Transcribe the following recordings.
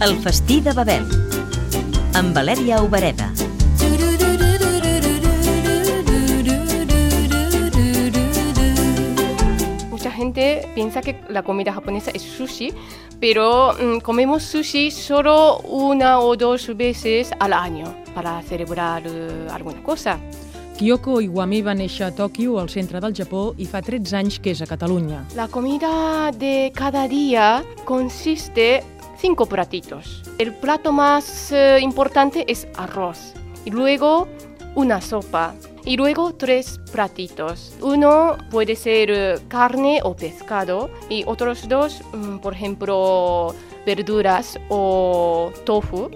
El festí de Babel amb Valèria Obereda. Mucha gente piensa que la comida japonesa es sushi, pero comemos sushi solo una o dos veces al año para celebrar alguna cosa. Kyoko Iwami va néixer a Tòquio, al centre del Japó, i fa 13 anys que és a Catalunya. La comida de cada día consiste cinco platitos. El plato más eh, importante es arroz y luego una sopa y luego tres platitos. Uno puede ser eh, carne o pescado y otros dos, mm, por ejemplo, verduras o tofu.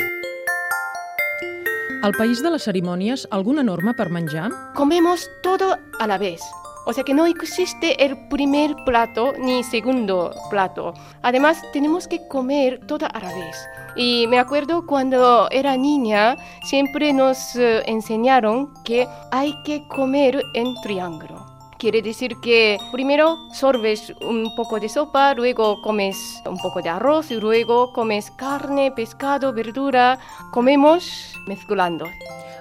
Al país de les cerimònies, alguna norma per menjar? Comemos todo a la vez. O sea que no existe el primer plato ni segundo plato. Además, tenemos que comer todo a la vez. Y me acuerdo cuando era niña, siempre nos eh, enseñaron que hay que comer en triángulo. Quiere decir que primero sorbes un poco de sopa, luego comes un poco de arroz y luego comes carne, pescado, verdura. Comemos mezclando.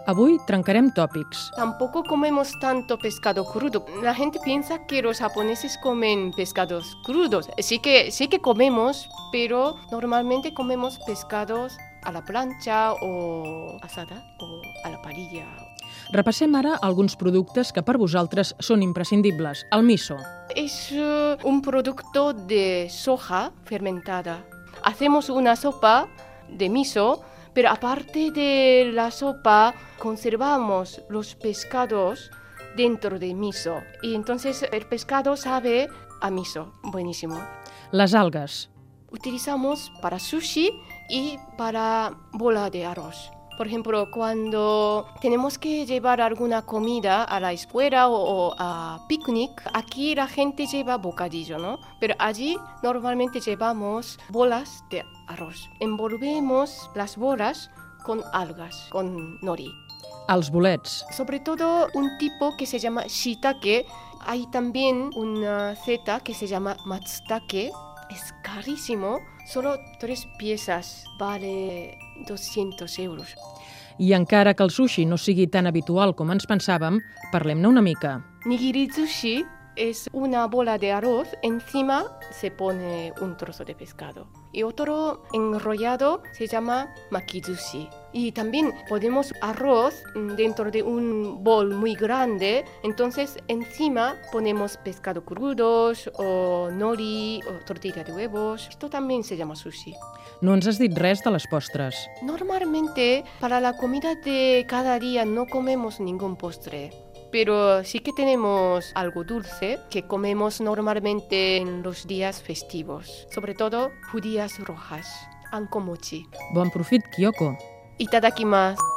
Avui trencarem tòpics. Tampoco comemos tanto pescado crudo. La gente piensa que los japoneses comen pescados crudos. Sí que, sí que comemos, pero normalmente comemos pescados a la plancha o asada o a la parrilla. Repassem ara alguns productes que per vosaltres són imprescindibles. El miso. Es eh, un producto de soja fermentada. Hacemos una sopa de miso, pero aparte de la sopa conservamos los pescados dentro de miso. Y entonces el pescado sabe a miso. Buenísimo. Les algues. Utilizamos para sushi y para bola de arroz. Por ejemplo, cuando tenemos que llevar alguna comida a la escuela o, o a picnic, aquí la gente lleva bocadillo, ¿no? Pero allí normalmente llevamos bolas de arroz. Envolvemos las bolas con algas, con nori. Els bolets. Sobre todo un tipo que se llama shiitake. Hay también una zeta que se llama matsutake. Es carísimo. Solo tres piezas. Vale 200 euros. I encara que el sushi no sigui tan habitual com ens pensàvem, parlem-ne una mica. Nigirizushi es una bola de arroz. Encima se pone un trozo de pescado. Y otro enrollado se llama makizushi. Y también podemos arroz mm, dentro de un bol muy grande. Entonces encima ponemos pescado crudos o nori o tortilla de huevos. Esto también se llama sushi. No ens has dit res de les postres. Normalmente para la comida de cada día no comemos ningún postre. Pero sí que tenemos algo dulce que comemos normalmente en los días festivos, sobre todo judías rojas, ankomochi. Bon profit, Kyoko. いただきます。